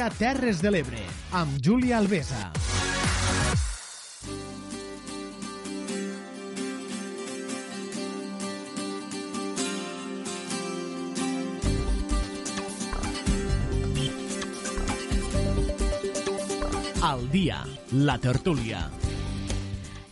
tertúlia Terres de l'Ebre, amb Júlia Alvesa. Al dia, la tertúlia.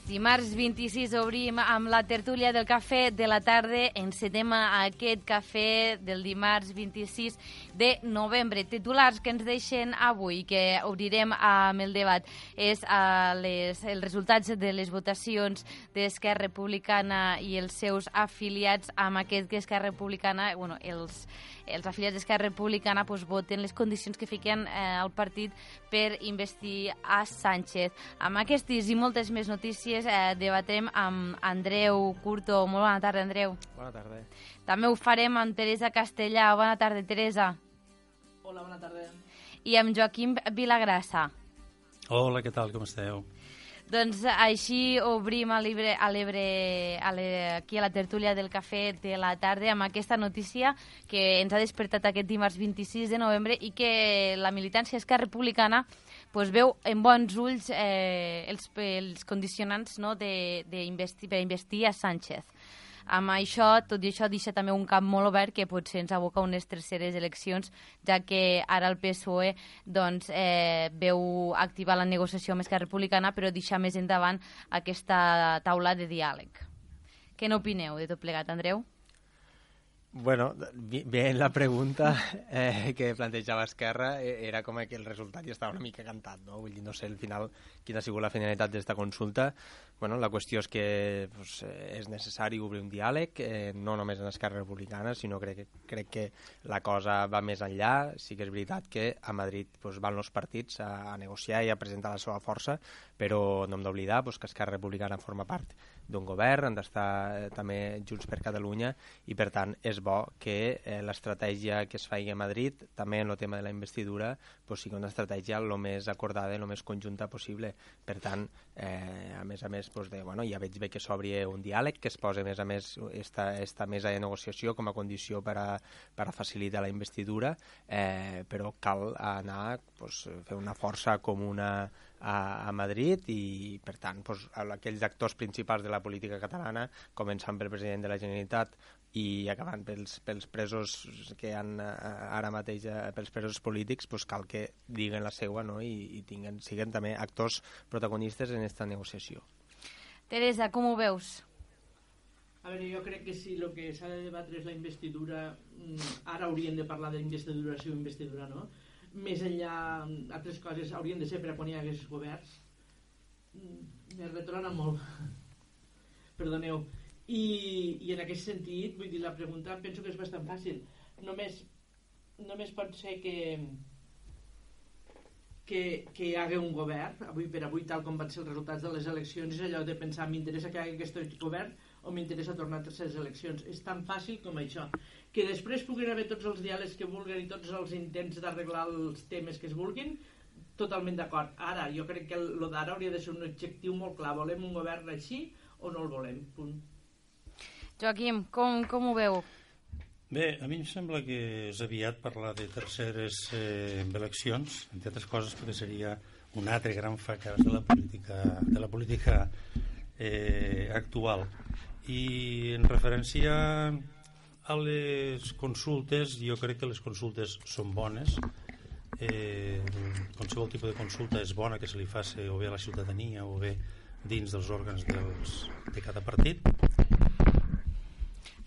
Dimarts 26 obrim amb la tertúlia del cafè de la tarda. Encetem aquest cafè del dimarts 26 de novembre. Titulars que ens deixen avui, que obrirem amb el debat, és uh, les, els resultats de les votacions d'Esquerra Republicana i els seus afiliats amb aquest que Esquerra Republicana, bueno, els, els afiliats d'Esquerra Republicana pues, voten les condicions que fiquen eh, al partit per investir a Sánchez. Amb aquestes i moltes més notícies eh, debatrem amb Andreu Curto. Molt bona tarda, Andreu. Bona tarda. També ho farem amb Teresa Castellà. Bona tarda, Teresa. Hola, bona tarda. I amb Joaquim Vilagrassa. Hola, què tal, com esteu? Doncs així obrim a l'Ebre, aquí a la tertúlia del cafè de la tarda amb aquesta notícia que ens ha despertat aquest dimarts 26 de novembre i que la militància Esquerra Republicana pues, veu en bons ulls eh, els, els condicionants no, de, de investir, per investir a Sánchez. Amb això, tot i això, deixa també un camp molt obert que potser ens aboca unes terceres eleccions, ja que ara el PSOE doncs, eh, veu activar la negociació amb Esquerra Republicana, però deixa més endavant aquesta taula de diàleg. Què n'opineu de tot plegat, Andreu? Bueno, bé, la pregunta eh, que plantejava Esquerra eh, era com que el resultat ja estava una mica cantat, no? Vull dir, no sé al final quina ha sigut la finalitat d'esta consulta. Bueno, la qüestió és que pues, és necessari obrir un diàleg, eh, no només en Esquerra Republicana, sinó crec, crec que la cosa va més enllà. Sí que és veritat que a Madrid pues, van els partits a, a negociar i a presentar la seva força, però no hem d'oblidar pues, que Esquerra Republicana forma part d'un govern, han d'estar eh, també Junts per Catalunya i per tant és bo que eh, l'estratègia que es faci a Madrid, també en el tema de la investidura, pues, sigui una estratègia el més acordada, el més conjunta possible. Per tant, eh, a més a més, pues, de, bueno, ja veig bé que s'obri un diàleg, que es posa a més a més esta, esta mesa de negociació com a condició per a, per a facilitar la investidura, eh, però cal anar, pues, fer una força comuna a, a Madrid i, per tant, doncs, aquells actors principals de la política catalana, començant pel president de la Generalitat i acabant pels, pels presos que han ara mateix, pels presos polítics, doncs cal que diguen la seva no? I, i tinguen, siguen també actors protagonistes en aquesta negociació. Teresa, com ho veus? A veure, jo crec que si el que s'ha de debatre és la investidura, ara hauríem de parlar d'investidura sí o investidura no, més enllà altres coses haurien de ser per a quan hi hagués governs. Me retrona molt. Perdoneu. I, i en aquest sentit vull dir, la pregunta penso que és bastant fàcil. Només, només pot ser que que, que hi hagi un govern avui per avui tal com van ser els resultats de les eleccions és allò de pensar m'interessa que hi hagi aquest govern o m'interessa tornar a terceres eleccions és tan fàcil com això que després puguin haver tots els diàlegs que vulguin i tots els intents d'arreglar els temes que es vulguin totalment d'acord. Ara, jo crec que el d'ara hauria de ser un objectiu molt clar. Volem un govern així o no el volem? Punt. Joaquim, com, com ho veu? Bé, a mi em sembla que és aviat parlar de terceres eh, eleccions, entre altres coses perquè seria un altre gran fracàs de la política, de la política eh, actual. I en referència a les consultes, jo crec que les consultes són bones. Eh, qualsevol tipus de consulta és bona que se li faci o bé a la ciutadania o bé dins dels òrgans dels, de cada partit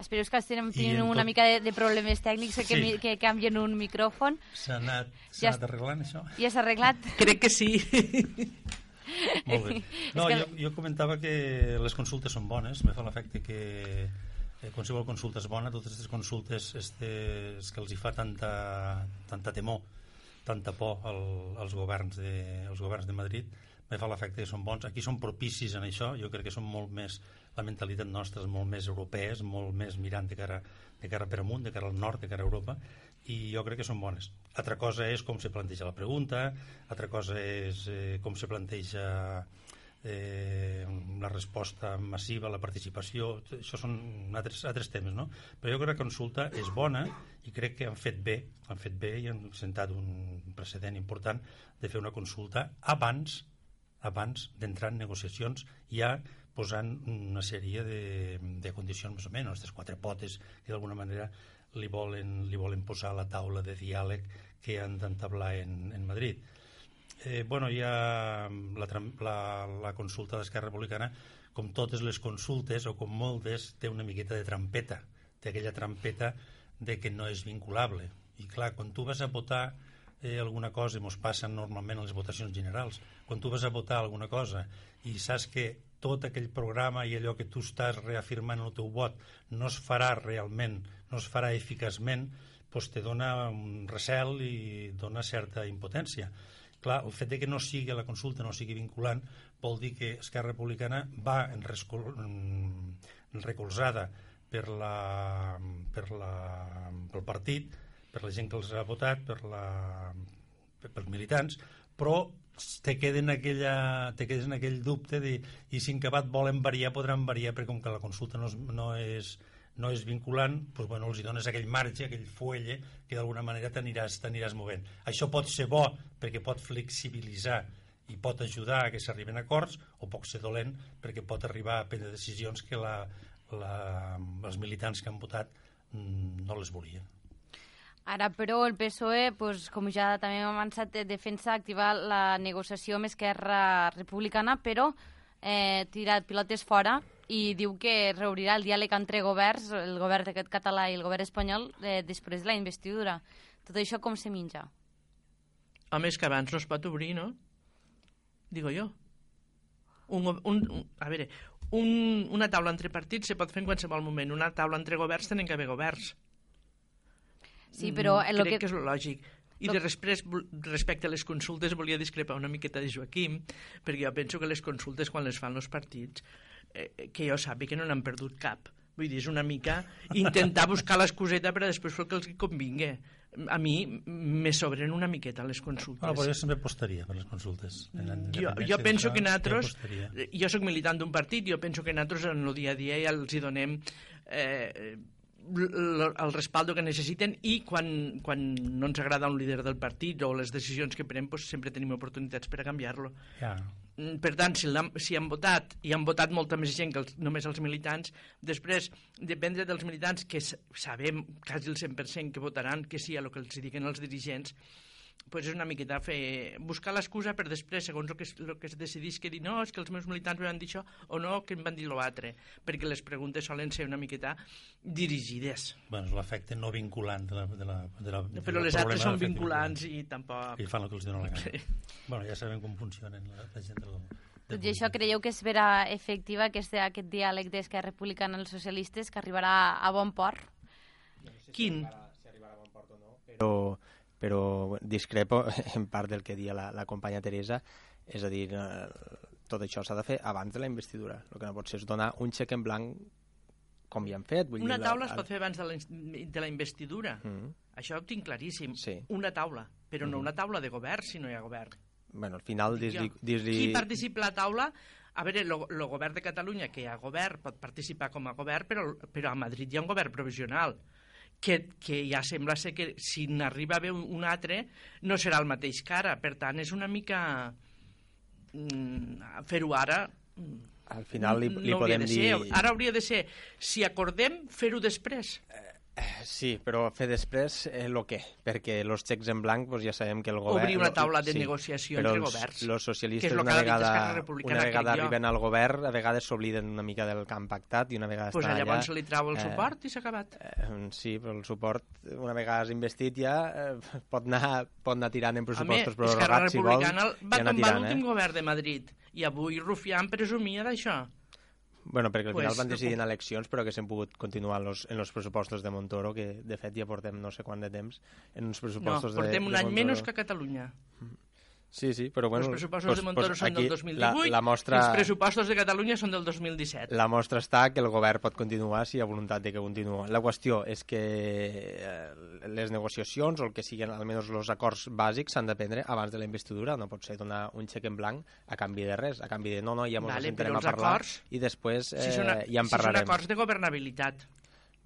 Espero que estem tenint una tot... mica de, de problemes tècnics que, sí. que canvien un micròfon. S'ha anat, ja anat arreglant això? Ja s'ha arreglat? Crec que sí. Molt bé. No, que... jo, jo comentava que les consultes són bones, me fa l'efecte que eh, qualsevol consulta és bona, totes aquestes consultes este, és que els hi fa tanta, tanta temor, tanta por al, als, governs de, als governs de Madrid, me fa l'efecte que són bons. Aquí són propicis en això, jo crec que són molt més la mentalitat nostra és molt més europea, és molt més mirant de cara, de cara per amunt, de cara al nord, de cara a Europa, i jo crec que són bones. Altra cosa és com se planteja la pregunta, altra cosa és eh, com se planteja eh, la resposta massiva, la participació, això són altres, altres temes, no? Però jo crec que la consulta és bona i crec que han fet bé, han fet bé i han sentat un precedent important de fer una consulta abans abans d'entrar en negociacions ja posant una sèrie de, de condicions més o menys, aquestes quatre potes que d'alguna manera li volen, li volen posar a la taula de diàleg que han d'entablar en, en Madrid. Eh, bueno, hi ha la, la, la consulta d'Esquerra Republicana, com totes les consultes, o com moltes, té una miqueta de trampeta, té aquella trampeta de que no és vinculable. I clar, quan tu vas a votar eh, alguna cosa, i ens passa normalment a les votacions generals, quan tu vas a votar alguna cosa i saps que tot aquell programa i allò que tu estàs reafirmant en el teu vot no es farà realment, no es farà eficaçment, doncs te dona un recel i dona certa impotència. Clar, el fet de que no sigui la consulta, no sigui vinculant, vol dir que Esquerra Republicana va en, recolzada per la, per la, pel partit, per la gent que els ha votat, per la, pels militants, però te queden aquella, te quedes en aquell dubte de i si en acabat volen variar, podran variar perquè com que la consulta no és, no és, no és vinculant, doncs, bueno, els hi dones aquell marge, aquell fuelle, que d'alguna manera t'aniràs movent. Això pot ser bo perquè pot flexibilitzar i pot ajudar a que s'arriben a acords o pot ser dolent perquè pot arribar a prendre decisions que la, la, els militants que han votat mm, no les volien. Ara, però, el PSOE, pues, com ja també hem avançat, eh, defensa activar la negociació amb Esquerra Republicana, però eh, tirat pilotes fora i diu que reobrirà el diàleg entre governs, el govern d'aquest català i el govern espanyol, eh, després de la investidura. Tot això com se minja? A més que abans no es pot obrir, no? Digo jo. Un, un, un, a veure, un, una taula entre partits se pot fer en qualsevol moment. Una taula entre governs tenen que haver governs. Sí, però... Mm, crec que... que és el lògic. I de després, respecte a les consultes, volia discrepar una miqueta de Joaquim, perquè jo penso que les consultes, quan les fan els partits, eh, que jo sàpiga que no n'han perdut cap. Vull dir, és una mica intentar buscar l'excuseta per a després fer el que els convingui. A mi me sobren una miqueta les consultes. Bueno, però jo sempre apostaria per les consultes. Jo, jo penso que nosaltres... Jo, jo sóc militant d'un partit, jo penso que nosaltres en el dia a dia ja els hi donem eh, el respaldo que necessiten i quan, quan no ens agrada un líder del partit o les decisions que prenem pues, sempre tenim oportunitats per a canviar-lo. Ja. Mm, per tant, si, si han votat, i han votat molta més gent que els, només els militants, després, dependre dels militants, que sabem quasi el 100% que votaran que sí a el que els diguen els dirigents, pues és una miqueta fer, buscar l'excusa per després, segons el que, el que es decidís, que dir no, és que els meus militants me van dir això, o no, que em van dir l'altre, perquè les preguntes solen ser una miqueta dirigides. Bueno, és l'efecte no vinculant de la, de la, de la de Però les altres són vinculants i tampoc... I fan el que els donen la gana. Sí. Bueno, ja sabem com funcionen la, la gent del... Tot i això, creieu que es verà efectiva aquest, aquest diàleg d'Esquerra Republicana als socialistes que arribarà a bon port? No sé si Quin? Arribarà, si arribarà a bon port o no, però però discrepo en part del que dia la, la companya Teresa, és a dir, eh, tot això s'ha de fer abans de la investidura. El que no pot ser és donar un xec en blanc com ja han fet. Vull una dir, taula la, es pot fer abans de la, de la investidura. Mm -hmm. Això ho tinc claríssim. Sí. Una taula, però mm -hmm. no una taula de govern si no hi ha govern. Bueno, al final dir-li... Dir Qui participa a la taula a veure, el govern de Catalunya, que hi ha govern, pot participar com a govern, però, però a Madrid hi ha un govern provisional que, que ja sembla ser que si n'arriba a haver un, un altre no serà el mateix que ara. Per tant, és una mica... Mm, fer-ho ara al final li, li no podem dir... Ser. Ara hauria de ser, si acordem, fer-ho després. Eh, sí, però fer després el eh, què? Perquè els xecs en blanc doncs ja sabem que el govern... Obrir una taula de sí, negociació entre governs. Però els socialistes una vegada, una vegada arriben al govern, a vegades s'obliden una mica del que han pactat i una vegada pues estan allà... Doncs llavors li trau el eh, suport i s'ha acabat. Eh, sí, però el suport, una vegada has investit ja, eh, pot, anar, pot anar tirant en pressupostos prorrogats, si vol. va tombar l'últim eh? govern de Madrid i avui Rufián presumia d'això. Bueno, perquè al pues, final van decidir en eleccions, però que s'han pogut continuar en los, en los pressupostos de Montoro, que de fet ja portem no sé quant de temps en uns pressupostos no, portem de, un de any menys que Catalunya. Sí, sí, però bueno... els pressupostos pues, de Montoro pues, són aquí del 2018 la, la mostra, i els pressupostos de Catalunya són del 2017. La mostra està que el govern pot continuar si hi ha voluntat de que continuï. La qüestió és que eh, les negociacions o el que siguin, almenys els acords bàsics, s'han de prendre abans de la investidura. No pot ser donar un xec en blanc a canvi de res, a canvi de no, no, ja ens Vale, sentarem a parlar acords- i després eh, si són, a- ja en si són parlarem. acords de governabilitat.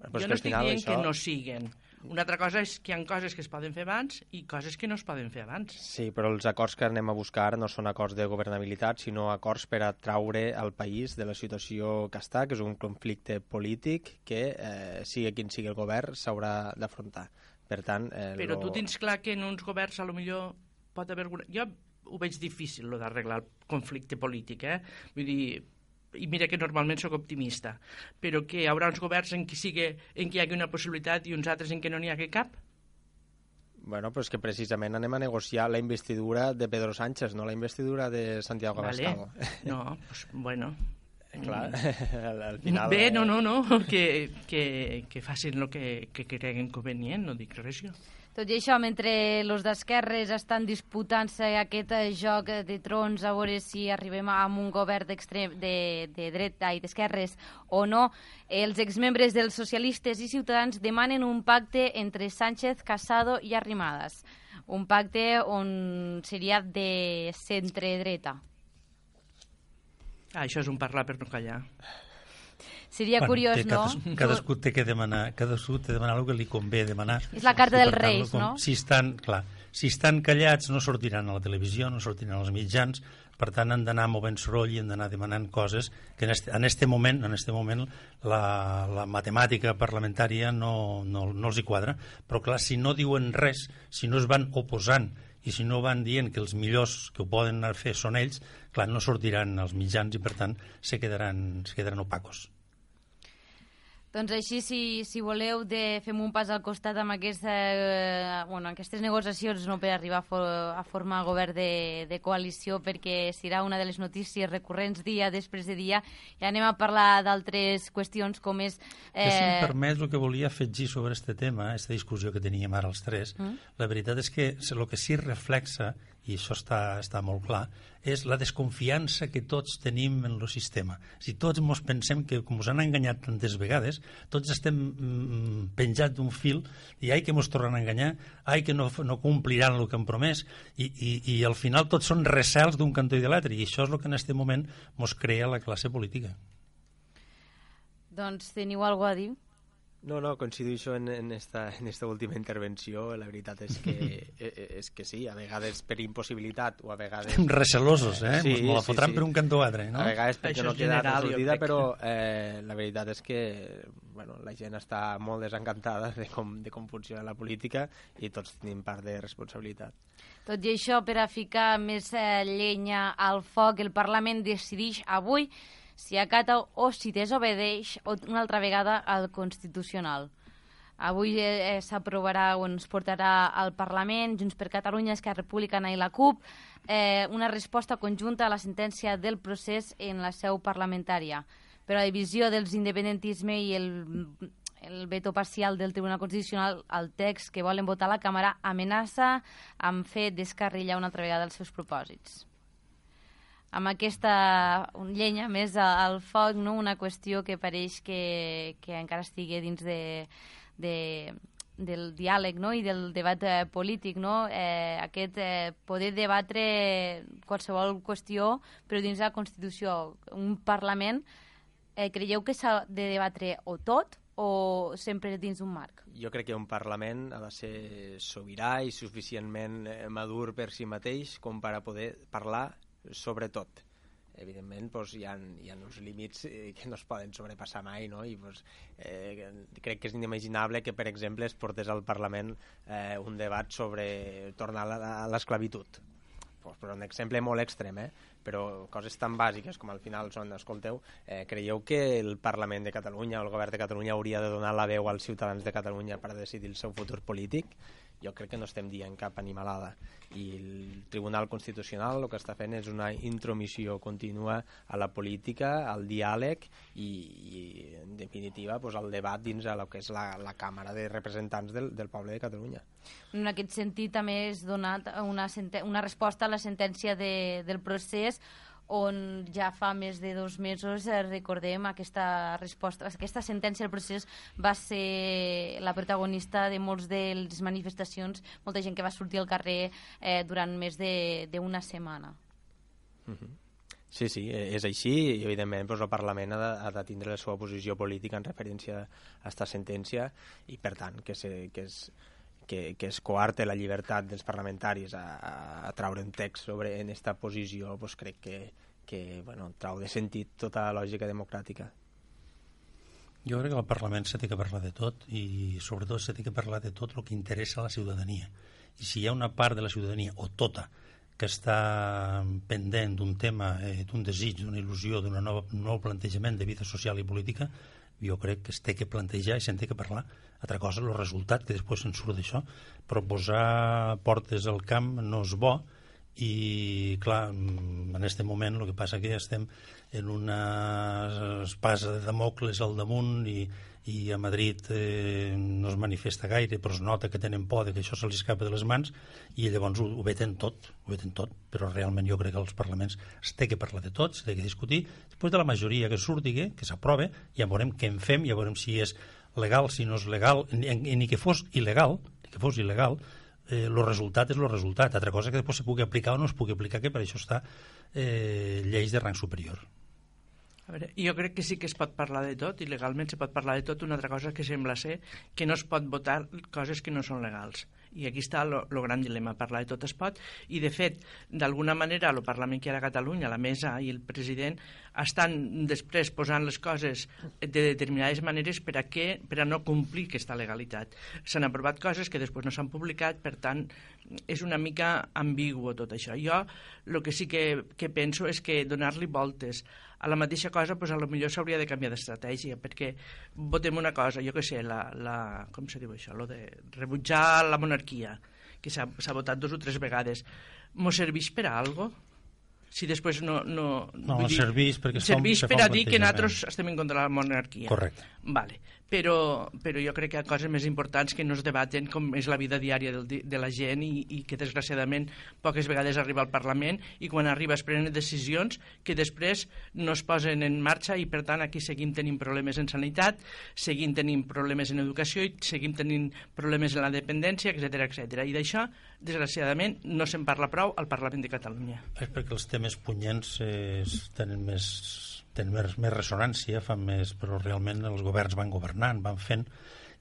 És jo no estic dient això- que no siguen. Una altra cosa és que hi ha coses que es poden fer abans i coses que no es poden fer abans. Sí, però els acords que anem a buscar no són acords de governabilitat, sinó acords per a traure el país de la situació que està, que és un conflicte polític que, eh, sigui quin sigui el govern, s'haurà d'afrontar. Per tant... Eh, Però lo... tu tens clar que en uns governs a lo millor pot haver alguna... Jo ho veig difícil, lo d'arreglar el conflicte polític, eh? Vull dir, i mira que normalment sóc optimista, però que hi haurà uns governs en què, sigui, en què hi hagi una possibilitat i uns altres en què no n'hi hagi cap? Bueno, però és que precisament anem a negociar la investidura de Pedro Sánchez, no la investidura de Santiago Vale. Abascal. No, pues, bueno... Clar, al, al final... Bé, no, eh, no, no, que, que, que facin el que, que creguen convenient, no dic res jo. Tot i això, mentre els d'esquerres estan disputant-se aquest eh, joc de trons a veure si arribem a un govern de, de dreta i d'esquerres o no, els exmembres dels socialistes i ciutadans demanen un pacte entre Sánchez, Casado i Arrimadas. Un pacte on seria de centre-dreta. Ah, això és un parlar per no callar. Seria Bueno, curiós, té no? Cadascú, té que demanar, cadascú té que demanar el que li convé demanar. És la carta dels Reis, com- no? Si estan, clar, si estan callats no sortiran a la televisió, no sortiran als mitjans, per tant han d'anar movent soroll i han d'anar demanant coses que en este, en este moment, en este moment la, la matemàtica parlamentària no, no, no els hi quadra, però clar, si no diuen res, si no es van oposant i si no van dient que els millors que ho poden fer són ells, clar, no sortiran als mitjans i per tant se quedaran, se quedaran opacos. Doncs així, si, si voleu, de, fem un pas al costat amb aquesta, eh, bueno, aquestes negociacions no per arribar a, for, a formar govern de, de coalició, perquè serà una de les notícies recurrents dia després de dia, i anem a parlar d'altres qüestions com és... Eh... Jo, si em Eh, permet, el que volia afegir sobre este tema, aquesta discussió que teníem ara els tres, mm. la veritat és que el que sí reflexa, i això està, està molt clar, és la desconfiança que tots tenim en el sistema. Si tots ens pensem que, com us han enganyat tantes vegades, tots estem mm, penjats d'un fil i ai que ens tornen a enganyar, ai que no, no compliran el que han promès, i, i, i al final tots són recels d'un cantó i de l'altre, i això és el que en aquest moment ens crea la classe política. Doncs teniu alguna a dir? No, no, coincideixo en, en, esta, en esta última intervenció. La veritat és que, eh, eh, és que sí, a vegades per impossibilitat o a vegades... Recelosos, eh? Sí, Sí, me la sí, fotran sí. per un cantó o altre, no? A vegades perquè Això no queda general, sortida, però eh, la veritat és que bueno, la gent està molt desencantada de com, de com funciona la política i tots tenim part de responsabilitat. Tot i això, per a ficar més eh, llenya al foc, el Parlament decideix avui si acata o si desobedeix una altra vegada al Constitucional. Avui eh, eh, s'aprovarà o ens portarà al Parlament, Junts per Catalunya, Esquerra Republicana i la CUP, eh, una resposta conjunta a la sentència del procés en la seu parlamentària. Però la divisió dels independentisme i el, el veto parcial del Tribunal Constitucional al text que volen votar la Càmera amenaça amb fer descarrillar una altra vegada els seus propòsits amb aquesta llenya més al foc, no? una qüestió que pareix que, que encara estigui dins de, de, del diàleg no? i del debat eh, polític. No? Eh, aquest eh, poder debatre qualsevol qüestió, però dins la Constitució, un Parlament, eh, creieu que s'ha de debatre o tot o sempre dins d'un marc? Jo crec que un Parlament ha de ser sobirà i suficientment eh, madur per si mateix com per a poder parlar sobre tot. Evidentment, doncs, hi, ha, hi ha uns límits eh, que no es poden sobrepassar mai, no? I doncs, eh, crec que és inimaginable que, per exemple, es portés al Parlament eh, un debat sobre tornar a la- a l'esclavitud. Pues, però un exemple molt extrem, eh? però coses tan bàsiques com al final són, escolteu, eh, creieu que el Parlament de Catalunya o el Govern de Catalunya hauria de donar la veu als ciutadans de Catalunya per decidir el seu futur polític? Jo crec que no estem dient cap animalada. I el Tribunal Constitucional el que està fent és una intromissió contínua a la política, al diàleg, i, i en definitiva, pues, el debat dins el que és la, la Càmera de Representants del, del poble de Catalunya. En aquest sentit, també és donat una, una resposta a la sentència de, del procés on ja fa més de dos mesos, eh, recordem, aquesta resposta, aquesta sentència del procés va ser la protagonista de molts de les manifestacions, molta gent que va sortir al carrer eh, durant més d'una setmana. Mm -hmm. Sí, sí, és així i evidentment doncs, el Parlament ha de, ha de tindre la seva posició política en referència a aquesta sentència i per tant que, se, que és que, que es coarte la llibertat dels parlamentaris a, a, a traure un text sobre en aquesta posició, pues crec que, que bueno, trau de sentit tota la lògica democràtica. Jo crec que al Parlament s'ha de parlar de tot i sobretot s'ha de parlar de tot el que interessa a la ciutadania. I si hi ha una part de la ciutadania, o tota, que està pendent d'un tema, eh, d'un desig, d'una il·lusió, d'un nou plantejament de vida social i política, jo crec que es té que plantejar i se'n té que parlar. Altra cosa, el resultat que després se'n surt d'això. Proposar portes al camp no és bo i, clar, en aquest moment el que passa que estem en una espasa de Damocles al damunt i, i a Madrid eh, no es manifesta gaire, però es nota que tenen por de que això se li escapa de les mans i llavors ho, ho veten tot, ho veten tot, però realment jo crec que als parlaments es té que parlar de tot, s'ha de discutir, després de la majoria que surti, que s'aprove, ja veurem què en fem, ja veurem si és legal, si no és legal, ni, ni que fos il·legal, ni que fos il·legal, eh, el resultat és el resultat. Altra cosa que després se pugui aplicar o no es pugui aplicar, que per això està eh, lleis de rang superior. A veure, jo crec que sí que es pot parlar de tot, i legalment se pot parlar de tot. Una altra cosa que sembla ser que no es pot votar coses que no són legals. I aquí està el gran dilema, parlar de tot es pot, i de fet, d'alguna manera, el Parlament que hi ha a Catalunya, la mesa i el president, estan després posant les coses de determinades maneres per a, què, per a no complir aquesta legalitat. S'han aprovat coses que després no s'han publicat, per tant, és una mica ambiguo tot això. Jo el que sí que, que penso és que donar-li voltes a la mateixa cosa, doncs, a lo millor s'hauria de canviar d'estratègia, perquè votem una cosa, jo que sé, la, la, com se diu això, lo de rebutjar la monarquia, que s'ha votat dos o tres vegades, mos serveix per a algo? si després no... No, no dir, serveix perquè serveix per a dir que nosaltres estem en contra de la monarquia. Correcte. Vale però, però jo crec que hi ha coses més importants que no es debaten com és la vida diària del, de la gent i, i que desgraciadament poques vegades arriba al Parlament i quan arriba es prenen decisions que després no es posen en marxa i per tant aquí seguim tenint problemes en sanitat, seguim tenint problemes en educació i seguim tenint problemes en la dependència, etc etc. I d'això, desgraciadament, no se'n parla prou al Parlament de Catalunya. És perquè els temes punyents eh, tenen més tenen més, més ressonància, fan més, però realment els governs van governant, van fent,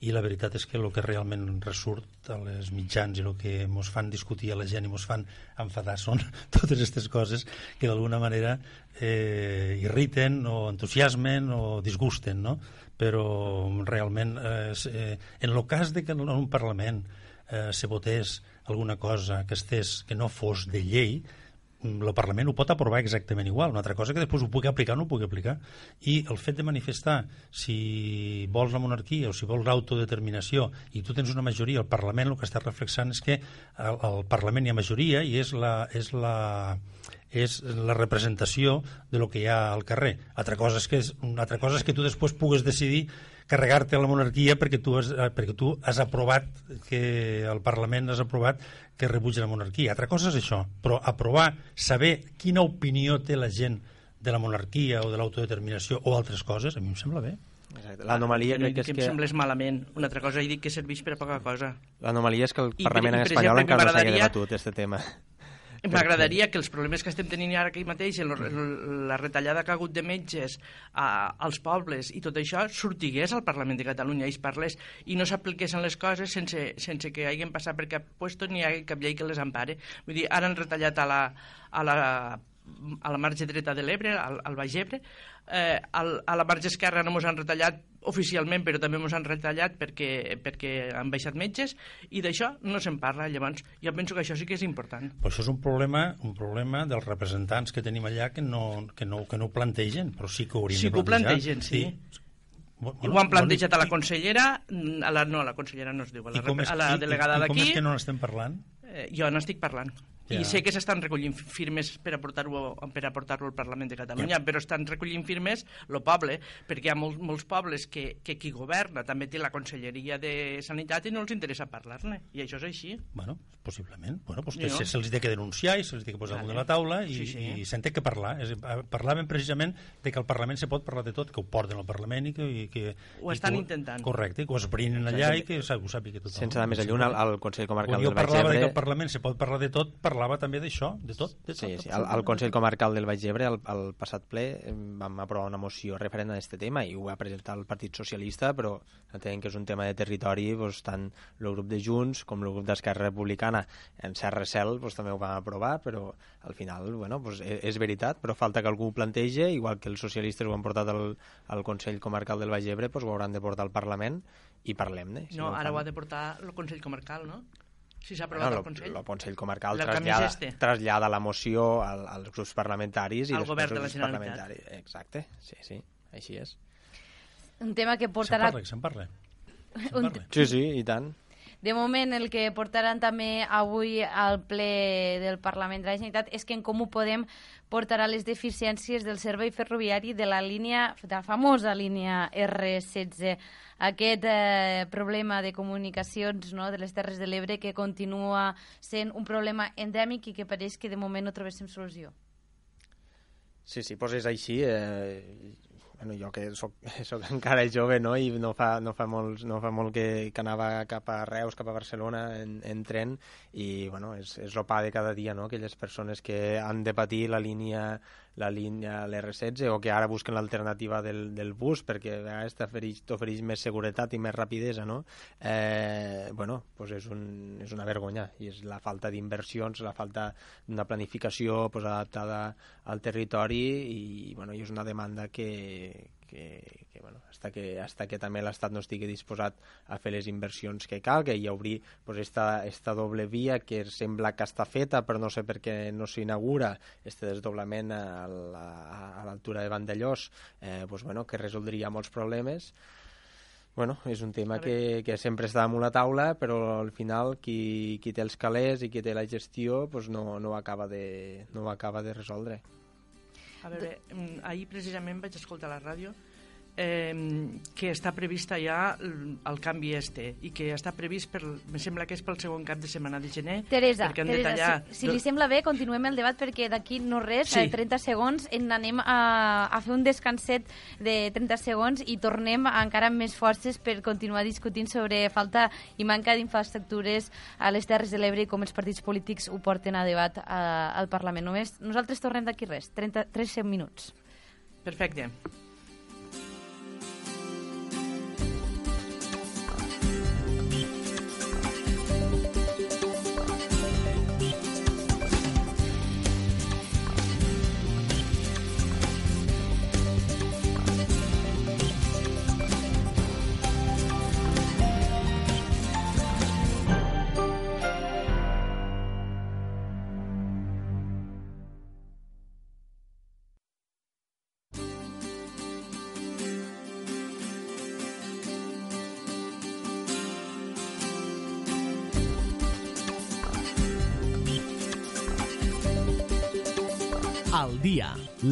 i la veritat és que el que realment ressurt a les mitjans i el que ens fan discutir a la gent i ens fan enfadar són totes aquestes coses que d'alguna manera eh, irriten o entusiasmen o disgusten, no? Però realment, eh, eh, en el cas de que en un Parlament eh, se votés alguna cosa que, estés, que no fos de llei, el Parlament ho pot aprovar exactament igual. Una altra cosa que després ho pugui aplicar o no ho pugui aplicar. I el fet de manifestar si vols la monarquia o si vols l'autodeterminació i tu tens una majoria, el Parlament el que està reflexant és que al, al Parlament hi ha majoria i és la, és la, és la representació de lo que hi ha al carrer. Altra cosa és que, és, una altra cosa és que tu després pugues decidir carregar-te la monarquia perquè tu, has, eh, perquè tu has aprovat que el Parlament has aprovat que rebutja la monarquia. Altra cosa és això, però aprovar, saber quina opinió té la gent de la monarquia o de l'autodeterminació o altres coses, a mi em sembla bé. L'anomalia crec que és que... em semblés malament. Una altra cosa, he dit que serveix per a poca cosa. L'anomalia és que el Parlament I, per, espanyol exemple, encara no s'ha debatut, aquest tema. M'agradaria que els problemes que estem tenint ara aquí mateix, la retallada que ha hagut de metges a, als pobles i tot això, sortigués al Parlament de Catalunya i es parlés i no s'apliquessin les coses sense, sense que hagin passat per cap puesto ni hi hagi cap llei que les empare. Vull dir, ara han retallat a la, a la a la marge dreta de l'Ebre, al, al Baix Ebre, eh, al, a la marge esquerra no ens han retallat oficialment, però també ens han retallat perquè, perquè han baixat metges, i d'això no se'n parla. Llavors, jo penso que això sí que és important. Però això és un problema, un problema dels representants que tenim allà que no, que no, que no ho plantegen, però sí que ho haurien sí de plantejar. Sí que ho plantegen, sí. sí. Bueno, ho han plantejat a la consellera, a la, no, a la consellera no es diu, a la, a la delegada d'aquí. Com és que no n'estem parlant? Eh, jo no estic parlant. I sé que s'estan recollint firmes per a portar-ho per a portar-ho al Parlament de Catalunya, però estan recollint firmes el poble, perquè hi ha molts, molts pobles que, que qui governa també té la Conselleria de Sanitat i no els interessa parlar-ne, i això és així. Bueno, possiblement. Bueno, pues Jo. se- se'ls té que denunciar i se'ls té que posar Vale. de la taula i, Sí, sí. i se'n té que parlar. És, parlaven precisament de que al Parlament se pot parlar de tot, que ho porten al Parlament i que... I que Ho i estan que intentant. Correcte, que ho esbrinen allà i que ho sàpiga tothom. Sense anar més lluny, al, al Consell Comarcal jo del Baix parlava de que Ebre... al Parlament se pot parlar de tot, parlava també d'això, de tot. De tot Sí, sí. Al, absolutament al Consell. Comarcal del Baix Ebre, al, al passat ple, vam aprovar una moció referent a aquest tema i ho va presentar el Partit Socialista, però entenent que és un tema de territori, doncs, tant el grup de Junts com el grup d'Esquerra Republicana en cert recel doncs, també ho van aprovar, però al final bueno, doncs, és, és veritat, però falta que algú ho plantege, igual que els socialistes ho han portat al, al Consell Comarcal del Baix Ebre, doncs ho hauran de portar al Parlament i parlem-ne. Si no, ho ara ho ha de portar el Consell Comarcal, no? Si s'ha aprovat Bueno, al Consell. el Consell Comarcal El trasllada, este. trasllada la moció al, als grups parlamentaris i Al govern de la Generalitat. Exacte, sí, sí, així és. Un tema que Se'n portarà... parla, que se'n parla. Se'n Un- parla. Sí, sí, i tant. De moment, el que portaran també avui al ple del Parlament de la Generalitat és que en Comú Podem portarà les deficiències del servei ferroviari de la línia, de la famosa línia R16. Aquest eh, problema de comunicacions no, de les Terres de l'Ebre que continua sent un problema endèmic i que pareix que de moment no trobéssim solució. Sí, sí, doncs és així. Eh, bueno, jo que soc, soc encara jove no? i no fa, no fa, molts, no fa molt que, que anava cap a Reus, cap a Barcelona en, en tren i bueno, és, és pa de cada dia, no? aquelles persones que han de patir la línia la línia l'R16 o que ara busquen l'alternativa del, del bus perquè t'ofereix més seguretat i més rapidesa no? eh, bueno, pues és, un, és una vergonya i és la falta d'inversions la falta d'una planificació pues, adaptada al territori i bueno, i és una demanda que, que, que, bueno, hasta que, hasta que també l'Estat no estigui disposat a fer les inversions que calga i a obrir pues, esta, esta doble via que sembla que està feta però no sé per què no s'inaugura este desdoblament a la- l'altura de Vandellós eh, pues, bueno, que resoldria molts problemes Bueno, és un tema que, que sempre està damunt la taula, però al final qui, qui té els calés i qui té la gestió pues no, no, acaba de, no acaba de resoldre. A veure, mm, ahir precisament vaig escoltar la ràdio eh, que està prevista ja el, canvi este i que està previst, per, me sembla que és pel segon cap de setmana de gener Teresa, Teresa tallar... si, si li sembla bé, continuem el debat perquè d'aquí no res, Sí. sí. 30 segons, en anem a, a fer un descanset de 30 segons i tornem encara amb més forces per continuar discutint sobre falta i manca d'infraestructures a les Terres de l'Ebre i com els partits polítics ho porten a debat a, al Parlament. Només nosaltres tornem d'aquí res, 30, 3 minuts. Perfecte.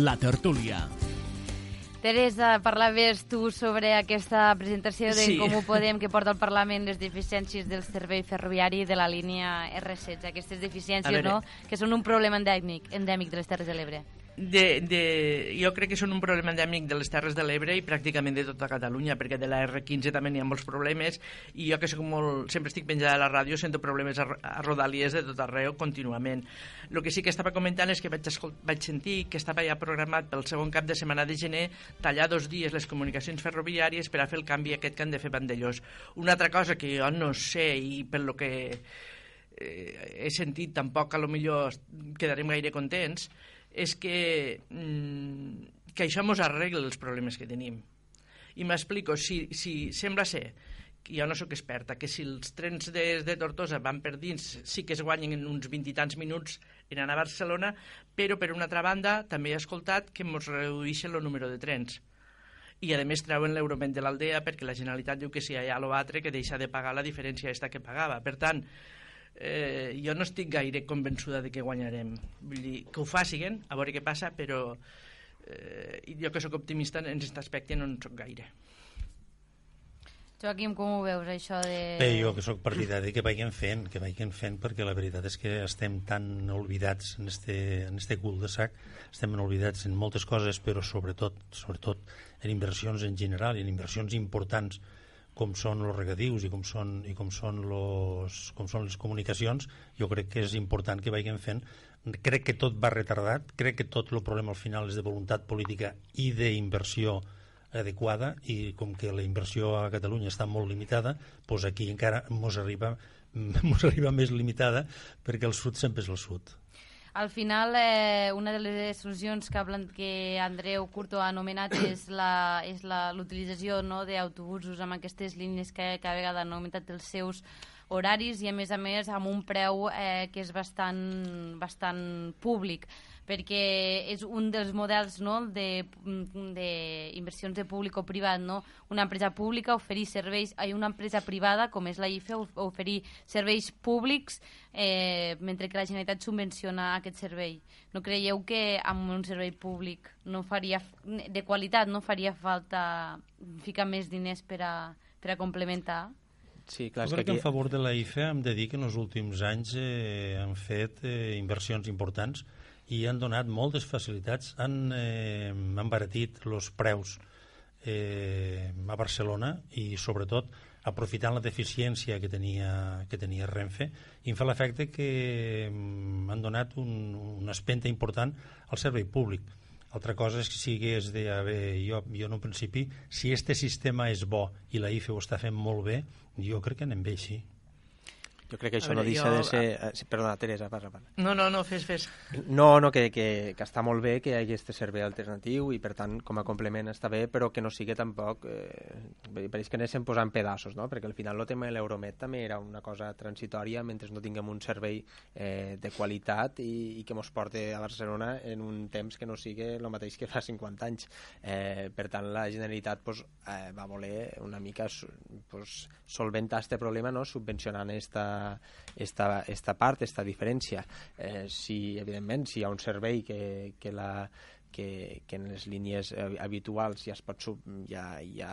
La tertúlia. Teresa, parlaves tu sobre aquesta presentació de Sí. com ho podem que porta al Parlament les deficiències del servei ferroviari de la línia R16, aquestes deficiències, veure. no?, que són un problema endèmic, endèmic de les Terres de l'Ebre. De, de, jo crec que són un problema endèmic de les Terres de l'Ebre i pràcticament de tota Catalunya, perquè de la R15 també n'hi ha molts problemes i jo que soc molt, sempre estic penjada a la ràdio sento problemes a, a Rodalies de tot arreu contínuament. El que sí que estava comentant és que vaig, escol- vaig sentir que estava ja programat pel segon cap de setmana de gener tallar dos dies les comunicacions ferroviàries per a fer el canvi aquest que han de fer Vandellós. Una altra cosa que jo no sé i per lo que eh, he sentit tampoc a lo millor quedarem gaire contents és que, mm, que això ens arregla els problemes que tenim. I m'explico, si, si sembla ser jo no sóc experta, que si els trens de, de Tortosa van per dins sí que es guanyen en uns 20 i tants minuts en anar a Barcelona, però per una altra banda també he escoltat que ens redueixen el número de trens i a més treuen l'euroment de l'aldea perquè la Generalitat diu que si hi ha l'altre que deixa de pagar la diferència esta que pagava. Per tant, eh, jo no estic gaire convençuda de que guanyarem. Vull dir, que ho facin, a veure què passa, però eh, jo que sóc optimista en aquest aspecte no en sóc gaire. Joaquim, com ho veus, això de... Bé, jo que sóc partidari que vagin fent, que vagin fent, perquè la veritat és que estem tan oblidats en este, en este cul de sac, estem oblidats en moltes coses, però sobretot, sobretot en inversions en general, en inversions importants, com són els regadius i com són, i com són, los, com són les comunicacions, jo crec que és important que vagin fent. Crec que tot va retardat, crec que tot el problema al final és de voluntat política i d'inversió adequada i com que la inversió a Catalunya està molt limitada, doncs aquí encara mos arriba, arriba més limitada perquè el sud sempre és el sud. Al final, eh, una de les solucions que, que Andreu Curto ha anomenat és l'utilització no, d'autobusos amb aquestes línies que cada vegada han augmentat els seus horaris i, a més a més, amb un preu eh, que és bastant, bastant públic perquè és un dels models no, d'inversions de, de públic o privat, no? una empresa pública oferir serveis, hay una empresa privada, com és la IFE, oferir serveis públics eh, mentre que la Generalitat subvenciona aquest servei. No creieu que amb un servei públic no faria, de qualitat no faria falta ficar més diners per a, per a complementar? Sí, clar, jo crec que, aquí... que en favor de la IFE hem de dir que en els últims anys eh, han fet eh, inversions importants i han donat moltes facilitats, han eh, embaratit els preus eh, a Barcelona i sobretot aprofitant la deficiència que tenia, que tenia Renfe i em fa l'efecte que mm, han donat un, una espenta important al servei públic. Altra cosa és que sigués de, a veure, jo, jo en un principi, si este sistema és bo i la IFE ho està fent molt bé, jo crec que anem bé així. Jo crec que això veure, no deixa jo... de ser... Eh, perdona, Teresa, parla, parla. No, no, no, fes, fes. No, no, que, que, que està molt bé que hi hagi aquest servei alternatiu i, per tant, com a complement està bé, però que no sigui tampoc... Eh, pareix que anessin posant pedaços, no? Perquè al final el tema de l'Euromet també era una cosa transitòria mentre no tinguem un servei eh, de qualitat i, i que mos porte a Barcelona en un temps que no sigui el mateix que fa 50 anys. Eh, per tant, la Generalitat pues, eh, va voler una mica pues, solventar aquest problema no? subvencionant esta esta, part, esta diferència. Eh, si, evidentment, si hi ha un servei que, que la, que, que en les línies habituals ja es pot, ja, ja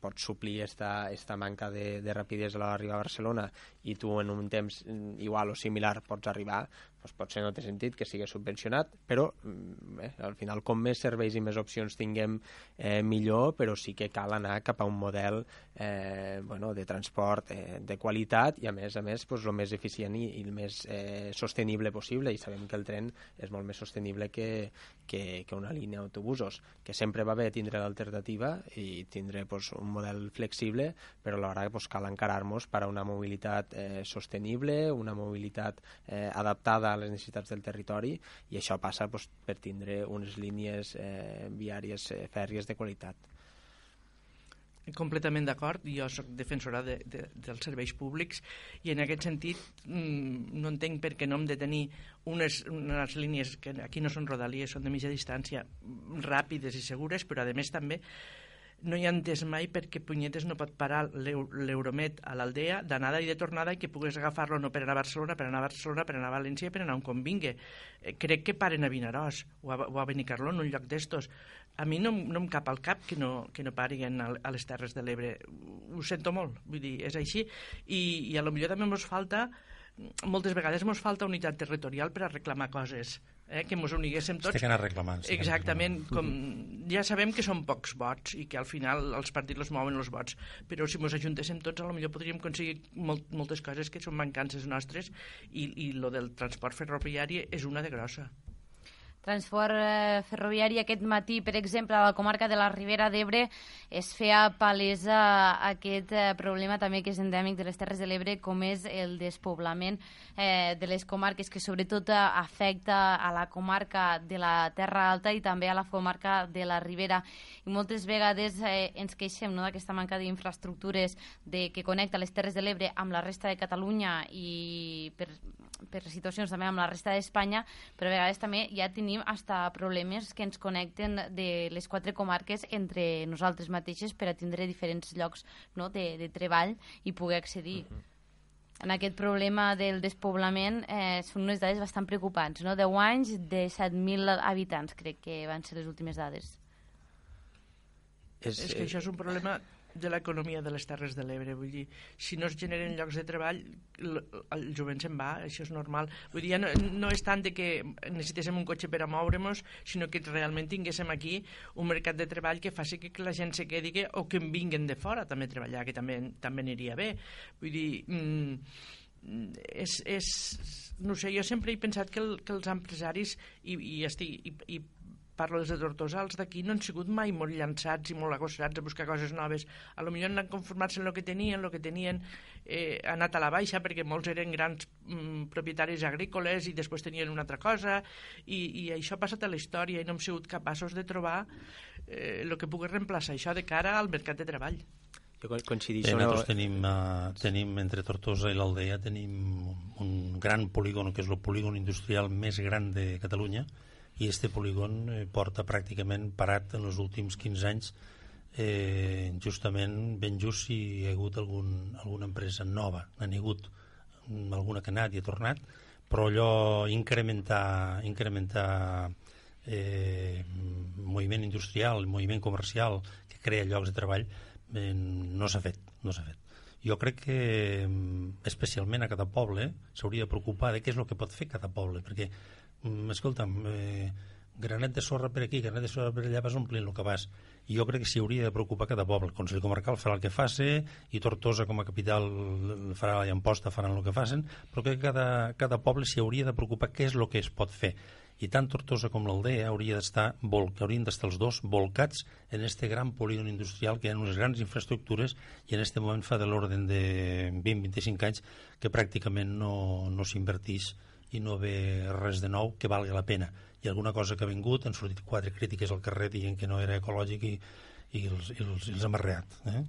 pot suplir esta, esta manca de, de rapidesa a l'arribar a Barcelona i tu en un temps igual o similar pots arribar, doncs potser no té sentit que sigui subvencionat, però mm, eh, al final com més serveis i més opcions tinguem eh, millor, però sí que cal anar cap a un model eh, bueno, de transport eh, de qualitat i a més a més pues, el més eficient i, i el més eh, sostenible possible. I sabem que el tren és molt més sostenible que, que, que una línia d'autobusos, que sempre va bé tindre l'alternativa i tindre pues, un model flexible, però alhora pues, cal encarar-nos per a una mobilitat eh, sostenible, una mobilitat eh, adaptada a les necessitats del territori i això passa doncs, per tindre unes línies eh, viàries eh, fèrries de qualitat. Completament d'acord, jo sóc defensora de, de, dels serveis públics i en aquest sentit mm, no entenc per què no hem de tenir unes, unes línies que aquí no són rodalies, són de mitja distància, ràpides i segures, però a més també no hi ha entès mai perquè Punyetes no pot parar l'Euromet a l'Aldea d'anada i de tornada i que pugues agafar-lo no per anar a Barcelona, per anar a Barcelona, per anar a València, per anar on convingui. Eh, crec que paren a Vinaròs o a, o a Benicarló en un lloc d'estos. A mi no, no em cap al cap que no, que no pariguen a, les Terres de l'Ebre. Ho sento molt, vull dir, és així. I, i a lo millor també ens falta moltes vegades ens falta unitat territorial per a reclamar coses eh, que ens uniguéssim tots. Estic anar reclamant. Sí, Exactament, com ja sabem que són pocs vots i que al final els partits els mouen els vots, però si ens ajuntéssim tots, a lo millor podríem aconseguir molt, moltes coses que són mancances nostres i, i lo del transport ferroviari és una de grossa transport eh, ferroviari aquest matí, per exemple, a la comarca de la Ribera d'Ebre es feia palesa aquest eh, problema també que és endèmic de les Terres de l'Ebre, com és el despoblament eh, de les comarques, que sobretot eh, afecta a la comarca de la Terra Alta i també a la comarca de la Ribera. I moltes vegades eh, ens queixem no, d'aquesta manca d'infraestructures de, que connecta les Terres de l'Ebre amb la resta de Catalunya i per, per situacions també amb la resta d'Espanya, però a vegades també ja tenim hasta problemes que ens connecten de les quatre comarques entre nosaltres mateixes per a tindre diferents llocs no, de, de treball i poder accedir. Uh -huh. en aquest problema del despoblament eh, són unes dades bastant preocupants, no? 10 anys de 7.000 habitants, crec que van ser les últimes dades. És, és que això és un problema de l'economia de les Terres de l'Ebre. Vull dir, si no es generen llocs de treball, el, el jovent se'n va, això és normal. Vull dir, ja no, no és tant de que necessitéssim un cotxe per a moure-nos, sinó que realment tinguéssim aquí un mercat de treball que faci que la gent se quedi que, o que en vinguen de fora també a treballar, que també, també aniria bé. Vull dir, mm, és, és, no sé, jo sempre he pensat que, el, que els empresaris i, i, estic, i, i parlo des de Tortosa, els d'aquí no han sigut mai molt llançats i molt agossats a buscar coses noves. A lo millor han conformat-se en el que tenien, el que tenien eh, ha anat a la baixa perquè molts eren grans mm, propietaris agrícoles i després tenien una altra cosa i, i això ha passat a la història i no hem sigut capaços de trobar eh, el que pugui reemplaçar això de cara al mercat de treball. Jo coincideixo... Bé, nosaltres tenim, uh, tenim entre Tortosa i l'Aldea tenim un gran polígon que és el polígon industrial més gran de Catalunya i este polígon eh, porta pràcticament parat en els últims 15 anys eh, justament ben just si hi ha hagut algun, alguna empresa nova. N'han hagut alguna que ha anat i ha tornat però allò incrementar incrementar eh, moviment industrial, moviment comercial que crea llocs de treball eh, no s'ha fet, no s'ha fet. Jo crec que especialment a cada poble s'hauria de preocupar de què és el que pot fer cada poble perquè mm, escolta'm, eh, granet de sorra per aquí, granet de sorra per allà, vas omplint el que vas. I jo crec que s'hi hauria de preocupar cada poble. El Consell Comarcal farà el que faci i Tortosa com a capital farà la imposta, faran el que facin, però crec que cada, cada poble s'hi hauria de preocupar què és el que es pot fer. I tant Tortosa com l'Aldea hauria d'estar haurien d'estar els dos volcats en este gran polígon industrial que hi ha unes grans infraestructures i en este moment fa de l'ordre de 20-25 anys que pràcticament no, no s'invertís i no ve res de nou que valgui la pena. I alguna cosa que ha vingut, han sortit quatre crítiques al carrer dient que no era ecològic i, i, els, i els, i els ha marreat. Eh?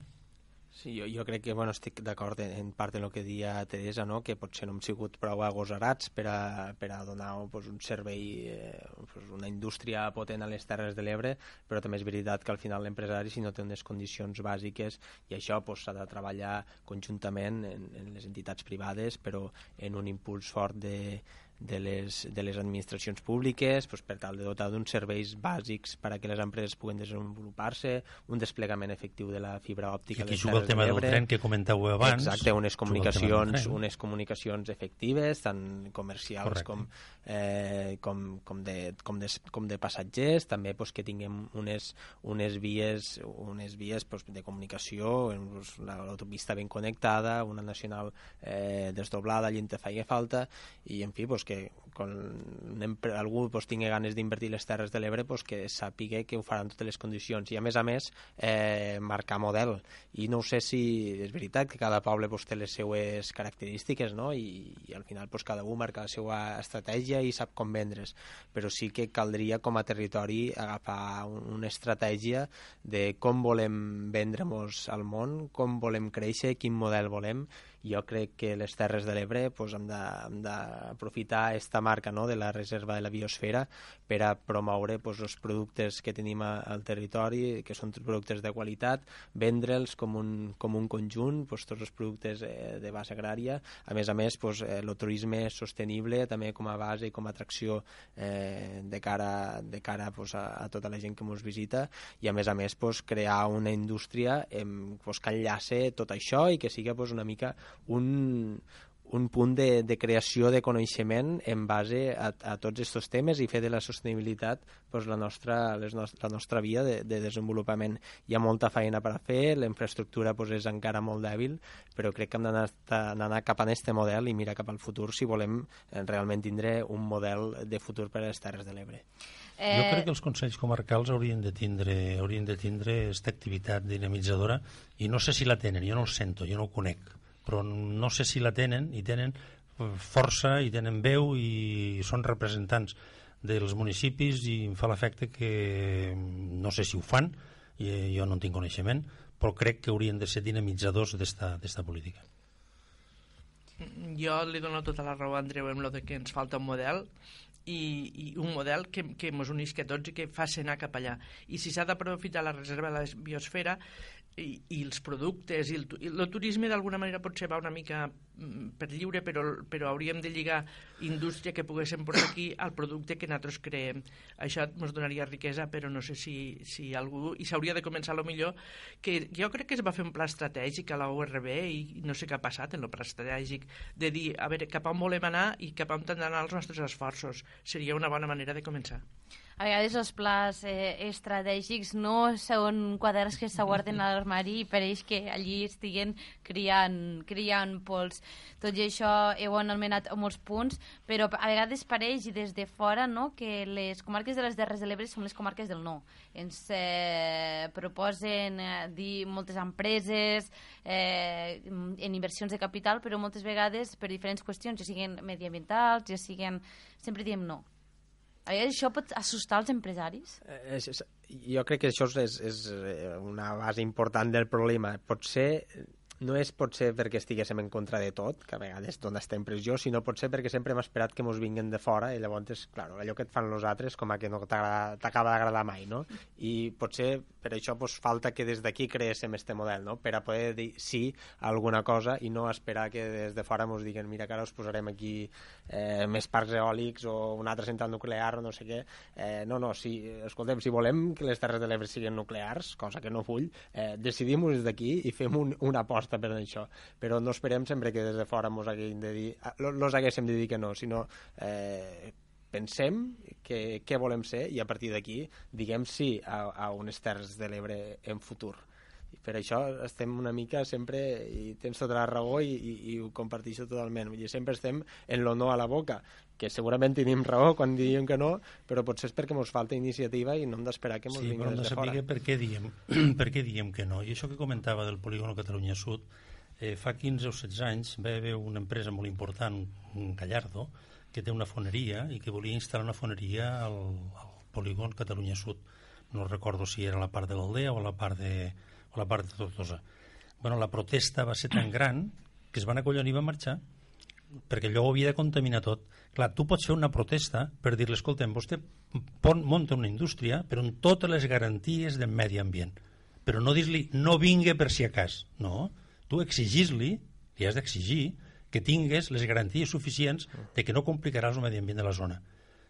Sí, jo, jo crec que bueno, estic d'acord en, en part en el que dia Teresa, no? que potser no hem sigut prou agosarats per a, per a donar pues, un servei, eh, pues, una indústria potent a les Terres de l'Ebre, però també és veritat que al final l'empresari, si no té unes condicions bàsiques, i això s'ha pues, de treballar conjuntament en, en les entitats privades, però en un impuls fort de, de les, de les administracions públiques pues, per tal de dotar d'uns serveis bàsics per a que les empreses puguen desenvolupar-se, un desplegament efectiu de la fibra òptica. I aquí juga el tema del tren que comentàveu abans. Exacte, unes comunicacions, unes comunicacions efectives, tant comercials com, eh, com, com, de, com, de, com de passatgers, també pues, que tinguem unes, unes vies, unes vies pues, de comunicació, pues, l'autopista ben connectada, una nacional eh, desdoblada allà on te feia falta, i en fi, pues, que quan algú pues, tingui ganes d'invertir les Terres de l'Ebre pues, que sàpiga que ho faran totes les condicions. I a més a més eh, marcar model. I no sé si és veritat que cada poble pues, té les seues característiques no? I, i al final pues, cada un marca la seva estratègia i sap com vendre's. Però sí que caldria com a territori agafar una estratègia de com volem vendre'ns al món, com volem créixer, quin model volem jo crec que les Terres de l'Ebre pues, hem d'aprofitar aquesta marca no, de la reserva de la biosfera per a promoure pues, els productes que tenim al territori, que són productes de qualitat, vendre'ls com, un, com un conjunt, pues, tots els productes eh, de base agrària. A més a més, pues, eh, el turisme sostenible també com a base i com a atracció eh, de cara, de cara pues, a, a tota la gent que ens visita i a més a més pues, crear una indústria eh, pues, que enllace tot això i que sigui pues, una mica un, un punt de, de creació de coneixement en base a, a tots aquests temes i fer de la sostenibilitat pues, la, nostra, les no, la nostra via de, de desenvolupament. Hi ha molta feina per a fer, la infraestructura pues, és encara molt dèbil, però crec que hem d'anar cap a aquest model i mirar cap al futur si volem eh, realment tindre un model de futur per a les Terres de l'Ebre. Eh... Jo crec que els Consells Comarcals haurien de tindre haurien de tindre aquesta activitat dinamitzadora i no sé si la tenen, jo no el sento, jo no ho conec però no sé si la tenen i tenen força i tenen veu i són representants dels municipis i em fa l'efecte que no sé si ho fan i eh, jo no en tinc coneixement però crec que haurien de ser dinamitzadors d'esta política jo li dono tota la raó a Andreu amb lo de que ens falta un model i, i un model que, que ens unisca a tots i que faci anar cap allà. I si s'ha d'aprofitar la reserva de la biosfera, i, i els productes i el, i el turisme d'alguna manera potser va una mica mm, per lliure però, però hauríem de lligar indústria que poguéssim posar aquí al producte que nosaltres creem. Això ens donaria riquesa però no sé si, si algú i s'hauria de començar a lo millor que jo crec que es va fer un pla estratègic a la URB i no sé què ha passat en el pla estratègic de dir a veure cap on volem anar i cap on han d'anar els nostres esforços. Seria una bona manera de començar A vegades els plans eh, estratègics no són quaderns que s'aguarden a l'armari i pareix que allí estiguen criant, criant pols. Tot i això heu anomenat molts punts, però a vegades pareix i des de fora no, que les comarques de les Terres de l'Ebre són les comarques del no. Ens eh, proposen eh, dir moltes empreses eh, en inversions de capital, però moltes vegades per diferents qüestions, ja siguin mediambientals, ja siguin... Sempre diem no. Vegades això pot assustar els empresaris. Eh, és, és, jo crec que això és, és eh, una base important del problema. Potser no és potser perquè estiguéssim en contra de tot, que a vegades dona aquesta impressió, sinó potser perquè sempre hem esperat que mos vinguen de fora i llavors, clar, allò que et fan els altres com a que no t'acaba d'agradar mai, no? I potser per això pues, falta que des d'aquí creéssim este model, no? Per a poder dir sí a alguna cosa i no esperar que des de fora mos diguen mira que ara us posarem aquí eh, més parcs eòlics o una altra central nuclear o no sé què. Eh, no, no, si, escoltem, si volem que les Terres de l'Ebre siguin nuclears, cosa que no vull, eh, decidim-ho des d'aquí i fem un, una aposta per això. Però no esperem sempre que des de fora mos haguem de dir, ah, lo- los haguéssim de dir que no, sinó eh, pensem que, què volem ser i a partir d'aquí diguem sí a, a unes Terres de l'Ebre en futur. Per això estem una mica sempre, i tens tota la raó i, i, i ho comparteixo totalment, vull dir, sempre estem en lo no a la boca, que segurament tenim raó quan diem que no, però potser és perquè ens falta iniciativa i no hem d'esperar que ens Sí, de des de fora. saber per què, diem, per què diem que no. I això que comentava del polígono Catalunya Sud, eh, fa 15 o 16 anys va haver una empresa molt important, un Gallardo, que té una foneria i que volia instal·lar una foneria al, al polígon Catalunya Sud. No recordo si era a la part de l'Aldea o a la part de, o la part de Tortosa. Bueno, la protesta va ser tan gran que es van acollonir i van marxar perquè allò ho havia de contaminar tot. Clar, tu pots fer una protesta per dir-li, escoltem, vostè pon, munta una indústria però amb totes les garanties del medi ambient. Però no dir-li, no vinga per si a cas. No, tu exigis-li, li has d'exigir que tingues les garanties suficients de que no complicaràs el medi ambient de la zona.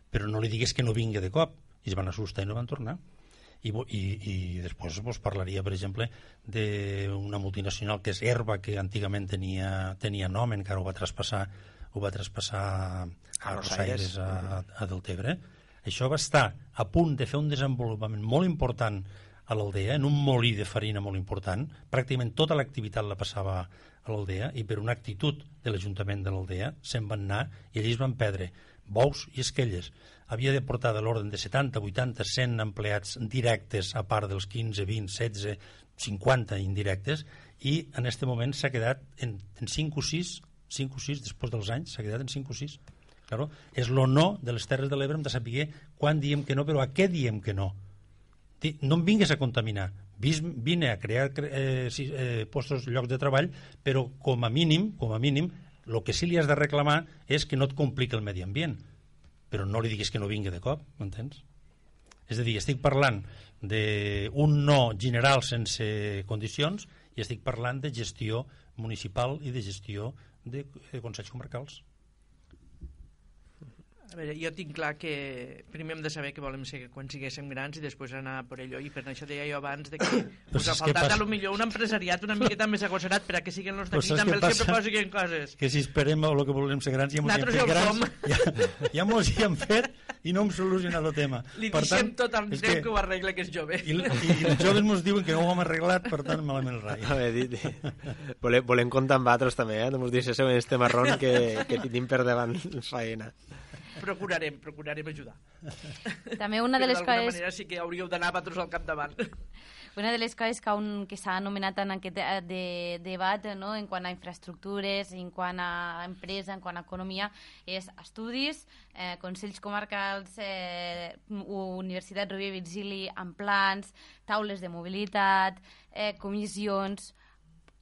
Però no li digues que no vingui de cop. I es van assustar i no van tornar. I, i, i després vos parlaria, per exemple, d'una multinacional que és Herba, que antigament tenia, tenia nom, encara ho va traspassar, ho va traspassar a, A a, a Deltebre. Això va estar a punt de fer un desenvolupament molt important a l'Aldea, en un molí de farina molt important. Pràcticament tota l'activitat la passava a l'Aldea i per una actitud de l'Ajuntament de l'Aldea se'n van anar i allí es van perdre bous i esquelles. Havia de portar de l'ordre de 70, 80, 100 empleats directes a part dels 15, 20, 16, 50 indirectes i en aquest moment s'ha quedat en, en 5 o 6 5 o 6 després dels anys s'ha quedat en 5 o 6 claro, és lo no de les Terres de l'Ebre hem de saber quan diem que no però a què diem que no. No em vingues a contaminar. Vine a crear cre- eh, eh, postos, llocs de treball però com a mínim com a mínim el que sí li has de reclamar és que no et compliqui el medi ambient però no li diguis que no vingui de cop m'entens? És a dir, estic parlant d'un no general sense condicions i estic parlant de gestió municipal i de gestió de, de consells comarcals. Veure, jo tinc clar que primer hem de saber què volem ser quan siguéssim grans i després anar per allò i per això deia jo abans de que us ha faltat passa? a lo millor un empresariat una miqueta més agosserat per a que siguin els d'aquí també els que passa? proposin coses. Que si esperem lo que volem ser grans ja mos hi hem fet ja grans, ja, ja mos hi hem fet i no hem solucionat el tema. Li Per deixem tant, tot al és Déu que... que ho arregla, que és jove. I, i, I els joves ens diuen que no ho hem arreglat, per tant, malament rai. A veure. Volem, volem comptar amb altres també, eh? No mos deixeu en este marrón que, que tenim per davant faena. Procurarem, procurarem ajudar. També una de les d'alguna coses... manera sí que hauríeu d'anar vosaltres al capdavant. Una de les coses que, un, que s'ha anomenat en aquest de, de, debat no? en quant a infraestructures, en quant a empresa, en quant a economia, és estudis, eh, consells comarcals, eh, Universitat Rovira i Virgili amb plans, taules de mobilitat, eh, comissions...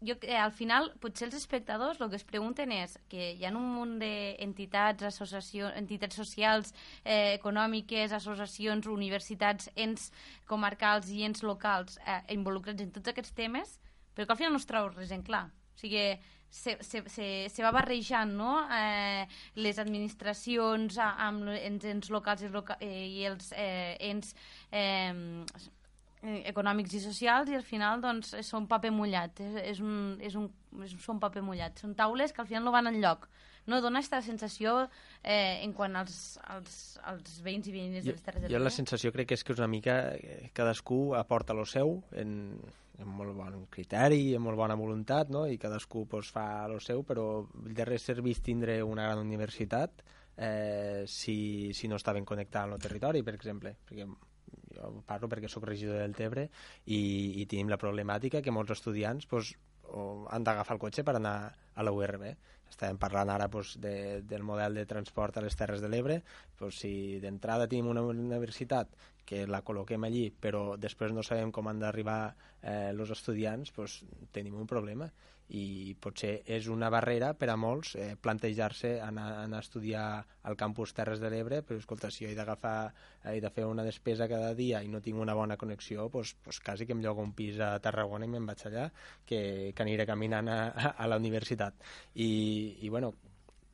jo, eh, al final, potser els espectadors el que es pregunten és que hi ha un munt d'entitats, associacions, entitats socials, eh, econòmiques, associacions, universitats, ens comarcals i ens locals eh, involucrats en tots aquests temes, però que al final no es trau res en clar. O sigui, se, se, se, se va barrejant no? eh, les administracions amb els ens locals i, loca eh, i els eh, ens eh, econòmics i socials i al final doncs, són paper mullat és, és, un, és, un, és, són paper mullat són taules que al final no van enlloc no dona aquesta sensació eh, en quant als, als, als veïns i veïnes de les Terres de Jo la sensació crec que és que és una mica eh, cadascú aporta lo seu en, amb molt bon criteri, amb molt bona voluntat, no? i cadascú pues, fa el seu, però de res serveix tindre una gran universitat eh, si, si no està ben connectat amb el territori, per exemple. Perquè parlo perquè sóc regidor del Tebre i, i tenim la problemàtica que molts estudiants pues, o han d'agafar el cotxe per anar a la URB. Estàvem parlant ara pues, de, del model de transport a les Terres de l'Ebre. Pues, si d'entrada tenim una universitat que la col·loquem allí, però després no sabem com han d'arribar eh, els estudiants, pues, tenim un problema i potser és una barrera per a molts eh, plantejar-se anar, anar a estudiar al campus Terres de l'Ebre, però escolta, si jo he d'agafar he de fer una despesa cada dia i no tinc una bona connexió, pues, pues quasi que em llogo un pis a Tarragona i me'n vaig allà que, que aniré caminant a, a la universitat. I, i bueno,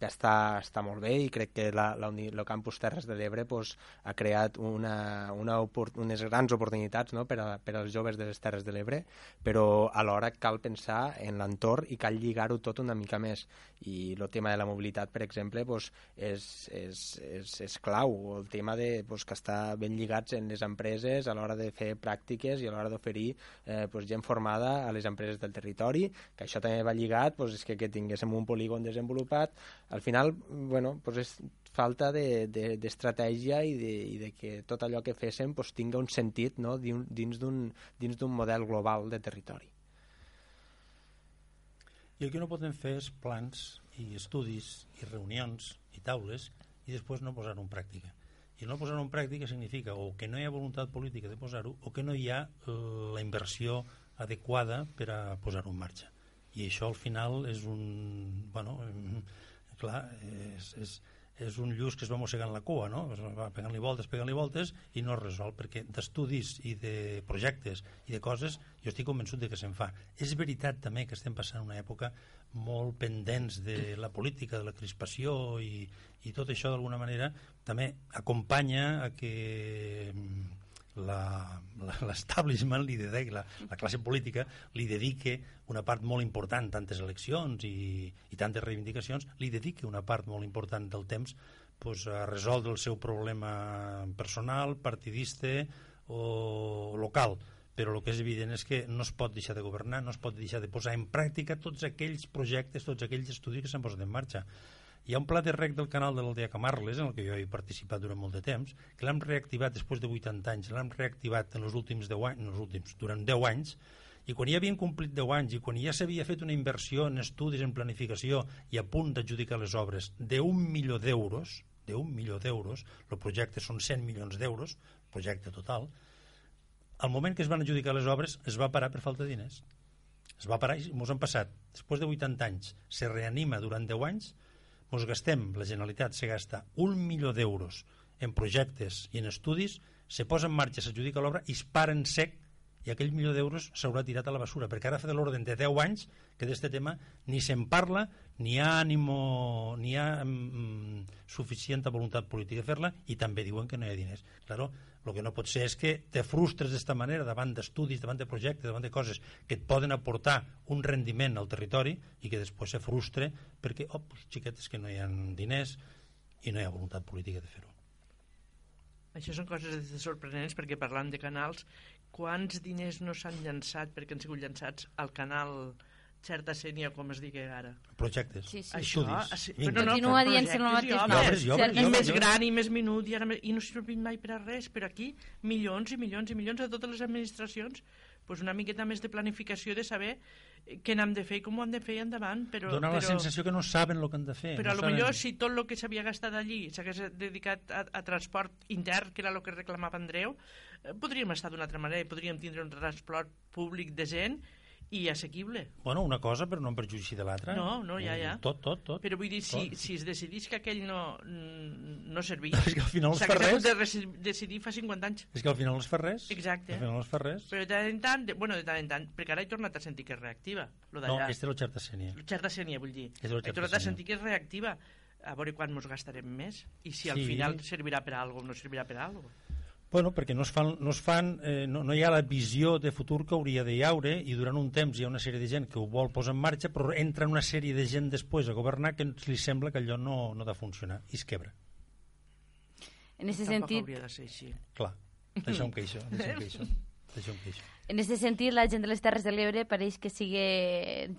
està, està molt bé i crec que la, la, el campus Terres de l'Ebre pues, ha creat una, una unes grans oportunitats no? per, a, per als joves de les Terres de l'Ebre, però alhora cal pensar en l'entorn i cal lligar-ho tot una mica més. I el tema de la mobilitat, per exemple, pues, és, és, és, és clau. El tema de, pues, que està ben lligats en les empreses a l'hora de fer pràctiques i a l'hora d'oferir eh, pues, gent formada a les empreses del territori, que això també va lligat pues, és que, que tinguéssim un polígon desenvolupat, al final, bueno, pues és falta d'estratègia de, de, i, de, i de que tot allò que féssim pues, tinga un sentit no? dins d'un model global de territori. I el que no podem fer és plans i estudis i reunions i taules i després no posar-ho en pràctica. I no posar-ho en pràctica significa o que no hi ha voluntat política de posar-ho o que no hi ha eh, la inversió adequada per a posar-ho en marxa. I això al final és un... Bueno, clar, és, és, és un lluç que es va mossegant la cua, no? Es va pegant-li voltes, pegant-li voltes i no es resol, perquè d'estudis i de projectes i de coses jo estic convençut de que se'n fa. És veritat també que estem passant una època molt pendents de la política, de la crispació i, i tot això d'alguna manera també acompanya a que l'establishment li dedica, la, la classe política li dedique una part molt important, tantes eleccions i, i tantes reivindicacions, li dedique una part molt important del temps pues, a resoldre el seu problema personal, partidista o local però el que és evident és que no es pot deixar de governar, no es pot deixar de posar en pràctica tots aquells projectes, tots aquells estudis que s'han posat en marxa. Hi ha un pla de rec del canal de l'Aldea Camarles, en el que jo he participat durant molt de temps, que l'hem reactivat després de 80 anys, l'hem reactivat en els últims 10 anys, en els últims, durant 10 anys, i quan ja havien complit 10 anys i quan ja s'havia fet una inversió en estudis, en planificació i a punt d'adjudicar les obres d'un milió d'euros, d'un milió d'euros, el projecte són 100 milions d'euros, projecte total, al moment que es van adjudicar les obres es va parar per falta de diners. Es va parar i ens han passat, després de 80 anys, se reanima durant 10 anys, ens gastem, la Generalitat se gasta un milió d'euros en projectes i en estudis, se posa en marxa, s'adjudica l'obra i es para en sec i aquell milió d'euros s'haurà tirat a la basura, perquè ara fa de l'ordre de 10 anys que d'aquest tema ni se'n parla, ni hi ha ànimo, ni hi ha mm, suficient voluntat política de fer-la i també diuen que no hi ha diners. Claro, el que no pot ser és que te frustres d'esta manera davant d'estudis, davant de projectes, davant de coses que et poden aportar un rendiment al territori i que després se frustre perquè, oh, pues, xiquetes, que no hi ha diners i no hi ha voluntat política de fer-ho. Això són coses sorprenents perquè parlant de canals, quants diners no s'han llançat perquè han sigut llançats al canal certa sènia, com es digui ara. Projectes, sí, sí. estudis. Això, sí. Però no, Continua dient-se el mateix. I obres, i obres, i més gran i més minut, i, ara, i no s'ha servit mai per a res, però aquí milions i milions i milions a totes les administracions, pues una miqueta més de planificació de saber què n'hem de fer i com ho hem de fer endavant. Però, Dona però, la sensació que no saben el que han de fer. Però no a lo millor si tot el que s'havia gastat allí s'hagués dedicat a, a transport intern, que era el que reclamava Andreu, eh, podríem estar d'una altra manera, podríem tindre un transport públic decent i assequible. Bueno, una cosa, però no en perjudici de l'altra. No, no, ja, ja. Tot, tot, tot. Però vull dir, si, Tot. si es decidís que aquell no, mm, no servia, És que al final no es fa res. de decidir fa 50 anys. És que al final no es fa res. Exacte. Al final no es fa res. Però de tant en tant, de, bueno, de tant en tant, perquè ara he tornat a sentir que és reactiva. Lo No, este és el xerta sènia. Xerta sènia, vull dir. He tornat a sentir que és reactiva. A veure quan mos gastarem més i si al Sí. final servirà per a alguna o no servirà per a alguna Bueno, perquè no es fan, no, es fan eh, no, no hi ha la visió de futur que hauria de haure i durant un temps hi ha una sèrie de gent que ho vol posar en marxa però entra una sèrie de gent després a governar que li sembla que allò no, no ha de funcionar i es quebra. En aquest Tampoc sentit, hauria de ser així. Clar, d'això em queixo, d'això em queixo. D'això em queixo. En aquest sentit, la gent de les Terres de l'Ebre pareix que sigui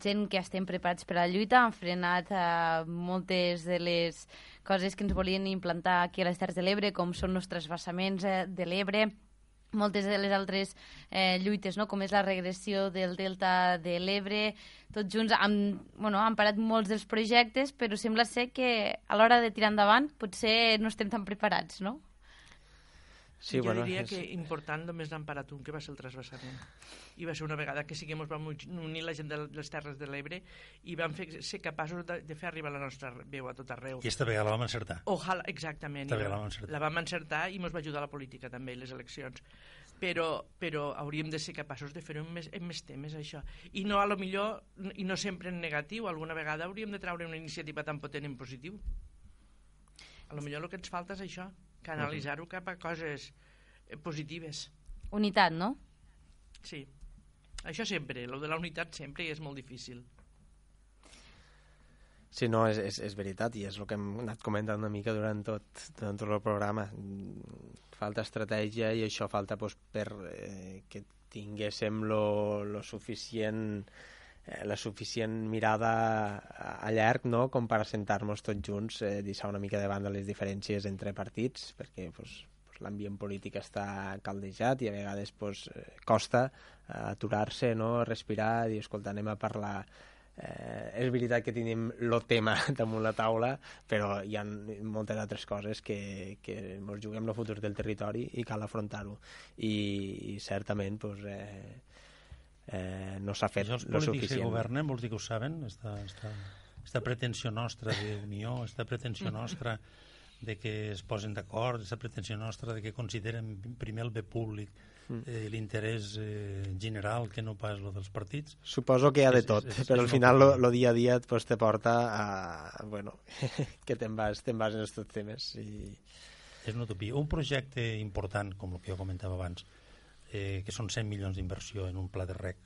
gent que estem preparats per a la lluita, han frenat eh, moltes de les coses que ens volien implantar aquí a les Terres de l'Ebre, com són els trasbassaments eh, de l'Ebre, moltes de les altres eh, lluites, no? com és la regressió del delta de l'Ebre, tots junts han, bueno, han parat molts dels projectes, però sembla ser que a l'hora de tirar endavant potser no estem tan preparats, no? Sí, jo bueno, diria és- que important només n'han parat un, que va ser el trasbassament. I va ser una vegada que sí que ens vam unir la gent de les Terres de l'Ebre i vam fer, ser capaços de, de fer arribar la nostra veu a tot arreu. I esta vegada la vam encertar. Ojalà, exactament. També i la vam encertar. la vam encertar i ens va ajudar la política també, les eleccions. Però, però hauríem de ser capaços de fer-ho en, més, en més temes, això. I no, a lo millor, i no sempre en negatiu, alguna vegada hauríem de treure una iniciativa tan potent en positiu. A lo millor el que ens falta és això, canalitzar-ho cap a coses eh, positives. Unitat, no? Sí. Això sempre, lo de la unitat sempre i és molt difícil. Sí, no, és, és, és veritat i és el que hem anat comentant una mica durant tot, durant tot el programa. Falta estratègia i això falta pues, per eh, que tinguéssim lo, lo suficient eh, la suficient mirada a, llarg no? com per assentar-nos tots junts, eh, deixar una mica de banda les diferències entre partits, perquè pues, pues, l'ambient polític està caldejat i a vegades pues, eh, costa eh, aturar-se, no? respirar, dir, escolta, anem a parlar eh, és veritat que tenim el tema damunt la taula, però hi ha moltes altres coses que, que ens juguem el futur del territori i cal afrontar-ho. I, I certament pues, eh, eh, no s'ha fet Això els lo polítics que governen, vols dir que ho saben? Esta, esta, esta pretensió nostra d'unió, esta pretensió nostra de que es posen d'acord, aquesta pretensió nostra de que consideren primer el bé públic, eh, l'interès eh, general que no pas el dels partits. Suposo que hi ha de tot, és- és- però és al final lo dia a dia pues, te porta a... Bueno, que te'n vas, te'n vas en aquests temes. I... És una utopia. Un projecte important, com el que jo comentava abans, eh, que són 100 milions d'inversió en un pla de rec,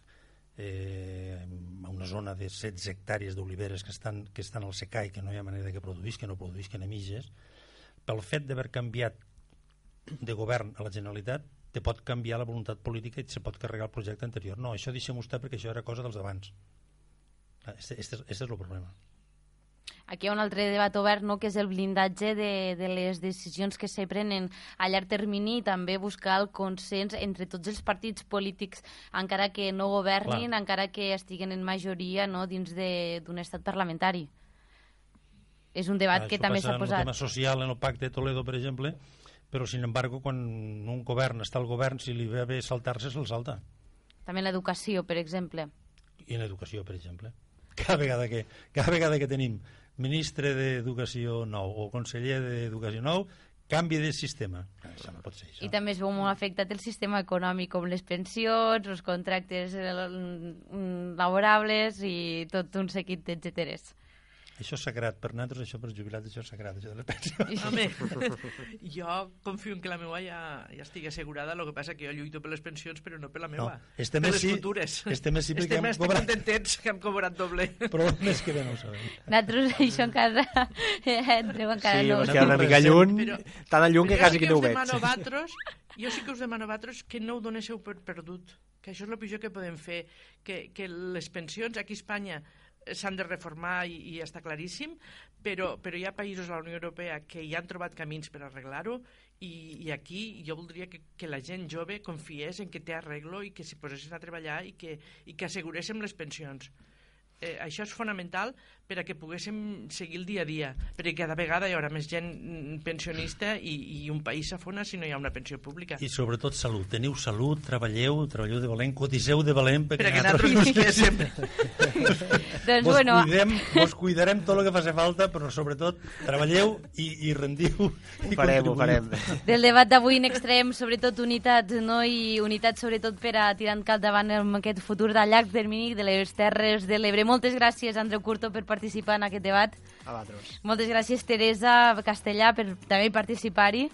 eh, a una zona de 16 hectàrees d'oliveres que estan, que estan al secà i que no hi ha manera que produís, que no produïsquen emiges, pel fet d'haver canviat de govern a la Generalitat, te pot canviar la voluntat política i se pot carregar el projecte anterior. No, això deixem estar perquè això era cosa dels d'abans. Este, este, este és el problema. Aquí hi ha un altre debat obert, no?, que és el blindatge de, de les decisions que se prenen a llarg termini i també buscar el consens entre tots els partits polítics, encara que no governin, Clar. encara que estiguen en majoria no, dins de- d'un estat parlamentari. És un debat Això que també passa s'ha posat. El tema social en el pacte de Toledo, per exemple, però, sin embargo, quan un govern està al govern, si li ve bé saltar-se, se'l salta. També en l'educació, per exemple. I en l'educació, per exemple. Cada vegada que, cada vegada que tenim ministre d'Educació nou o conseller d'Educació nou, canvi de sistema. Ah, Això no pot ser això. I també es veu molt afectat el sistema econòmic, com les pensions, els contractes mm, laborables i tot un seguit d'etcèteres. Això és sagrat. Per nosaltres, això per jubilats, això és sagrat, això de les pensions. Home, jo confio en que la meva ja, ja estigui assegurada, el que passa que jo lluito per les pensions, però no per la meva, No, este per mes les sí, futures. este mes sí, perquè Este hem mes estic cobrat. contentets que hem cobrat doble. Però mes que ve no ho sabem. Nosaltres això encara, eh, entreu encara Sí, no. queda una mica lluny, Però- tan lluny que quasi que no ho veig. vosaltres, jo sí que us demano a vosaltres que no ho donéssiu per perdut, que això és el pitjor que podem fer, que, que les pensions aquí a Espanya s'han de reformar i, i està claríssim, però, però hi ha països a la Unió Europea que ja han trobat camins per arreglar-ho i, i aquí jo voldria que, que la gent jove confiés en que té arreglo i que s'hi posessin a treballar i que, i que asseguréssim les pensions. Eh, això és fonamental per a que poguéssim seguir el dia a dia, perquè cada vegada hi haurà més gent mm, pensionista i, i un país s'afona si no hi ha una pensió pública. I sobretot salut. Teniu salut, treballeu, treballeu de valent, cotiseu de valent perquè, perquè nosaltres no estiguéssim. doncs, vos, bueno, cuidem, vos cuidarem tot el que faci falta, però sobretot treballeu i, i rendiu. Ho i farem, ho farem. del debat d'avui n'extraiem sobretot unitat, no? i unitat sobretot per a tirar cap davant amb aquest futur de llarg termini de les Terres de l'Ebre. Moltes gràcies, Andreu Curto, per participar en aquest debat. A vosaltres. Moltes gràcies, Teresa Castellà, per també participar-hi.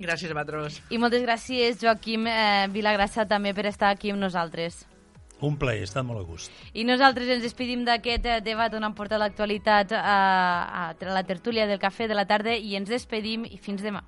Gràcies a vosaltres. I moltes gràcies, Joaquim eh, Vilagrassa, també per estar aquí amb nosaltres. Un plaer, està molt a gust. I nosaltres ens despedim d'aquest eh, debat on han portat l'actualitat a, a la tertúlia del cafè de la tarda i ens despedim i fins demà.